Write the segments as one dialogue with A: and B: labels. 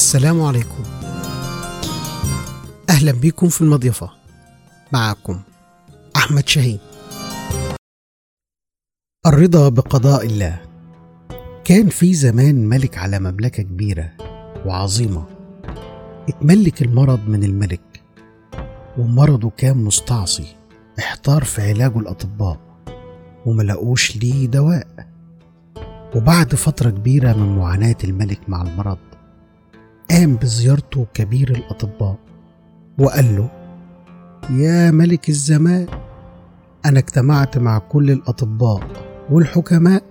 A: السلام عليكم. أهلا بكم في المضيفة. معكم أحمد شاهين. الرضا بقضاء الله. كان في زمان ملك على مملكة كبيرة وعظيمة. اتملك المرض من الملك. ومرضه كان مستعصي. احتار في علاجه الأطباء. وملقوش ليه دواء. وبعد فترة كبيرة من معاناة الملك مع المرض قام بزيارته كبير الأطباء وقال له يا ملك الزمان أنا اجتمعت مع كل الأطباء والحكماء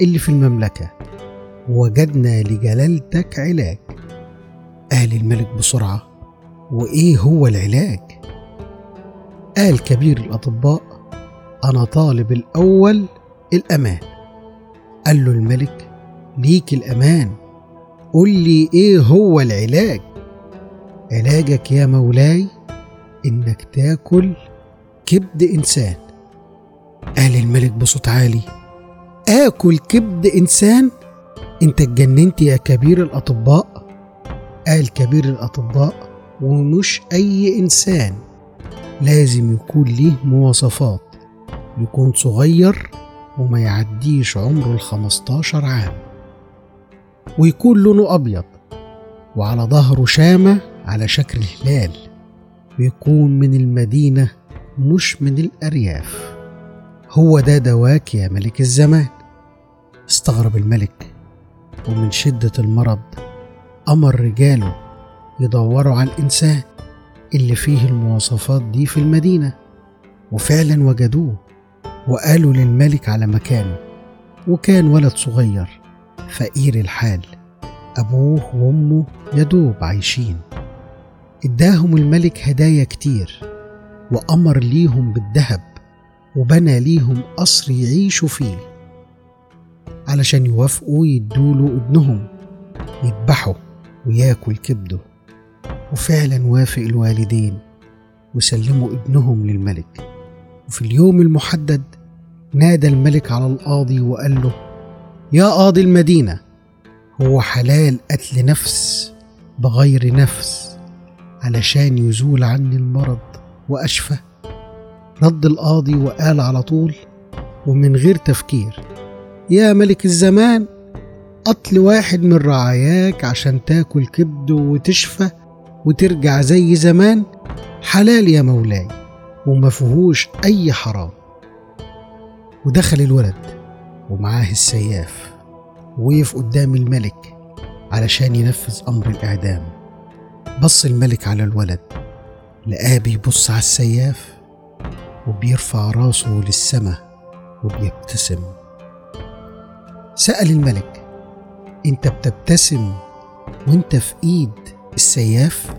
A: اللي في المملكة ووجدنا لجلالتك علاج. قال الملك بسرعة وإيه هو العلاج؟ قال كبير الأطباء أنا طالب الأول الأمان. قال له الملك ليك الأمان. قل لي إيه هو العلاج؟ علاجك يا مولاي إنك تاكل كبد إنسان. قال الملك بصوت عالي. آكل كبد إنسان؟ أنت اتجننت يا كبير الأطباء؟ قال كبير الأطباء ومش أي إنسان. لازم يكون ليه مواصفات. يكون صغير وما يعديش عمره الخمستاشر عام. ويكون لونه أبيض. وعلى ظهره شامة على شكل هلال. ويكون من المدينة مش من الأرياف. هو ده دواك يا ملك الزمان. استغرب الملك. ومن شدة المرض أمر رجاله يدوروا على الإنسان اللي فيه المواصفات دي في المدينة. وفعلا وجدوه. وقالوا للملك على مكانه وكان ولد صغير. فقير الحال. أبوه وأمه يدوب عايشين. إداهم الملك هدايا كتير وأمر ليهم بالذهب وبنى ليهم قصر يعيشوا فيه. علشان يوافقوا يدوله ابنهم يذبحه وياكل كبده. وفعلا وافق الوالدين وسلموا ابنهم للملك. وفي اليوم المحدد نادى الملك على القاضي وقال له يا قاضي المدينة هو حلال قتل نفس بغير نفس علشان يزول عني المرض وأشفى؟ رد القاضي وقال على طول ومن غير تفكير يا ملك الزمان قتل واحد من رعاياك عشان تاكل كبده وتشفى وترجع زي زمان حلال يا مولاي وما فيهوش أي حرام. ودخل الولد. ومعاه السياف وقف قدام الملك علشان ينفذ أمر الإعدام. بص الملك على الولد لقاه بيبص على السياف وبيرفع راسه للسما وبيبتسم. سأل الملك أنت بتبتسم وأنت في إيد السياف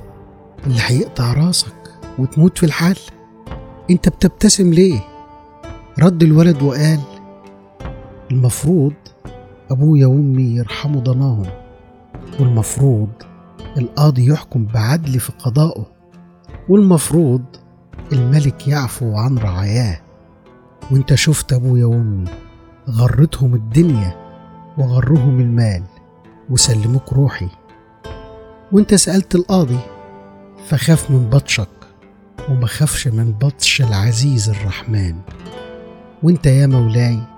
A: اللي هيقطع راسك وتموت في الحال؟ أنت بتبتسم ليه؟ رد الولد وقال المفروض ابويا وامي يرحموا ضناهم والمفروض القاضي يحكم بعدل في قضائه والمفروض الملك يعفو عن رعاياه. وانت شفت ابويا وامي غرتهم الدنيا وغرهم المال وسلموك روحي. وانت سألت القاضي فخاف من بطشك وما خافش من بطش العزيز الرحمن. وانت يا مولاي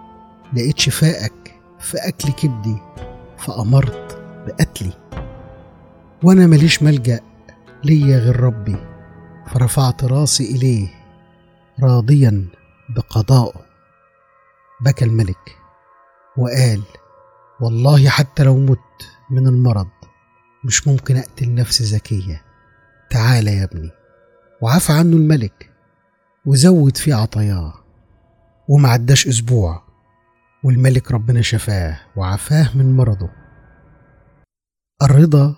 A: لقيت شفائك في أكل كبدي فأمرت بقتلي وأنا ماليش ملجأ ليا غير ربي فرفعت راسي إليه راضيا بقضائه بكى الملك وقال والله حتى لو مت من المرض مش ممكن أقتل نفس زكية. تعال يا ابني وعفى عنه الملك وزود في عطاياه. وما عداش أسبوع والملك ربنا شفاه وعفاه من مرضه. الرضا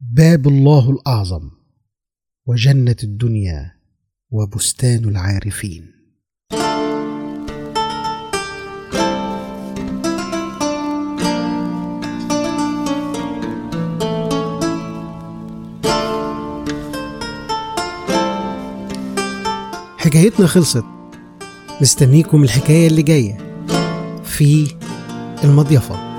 A: باب الله الأعظم وجنة الدنيا وبستان العارفين. حكايتنا خلصت. مستنيكم الحكاية اللي جاية. في المضيفة.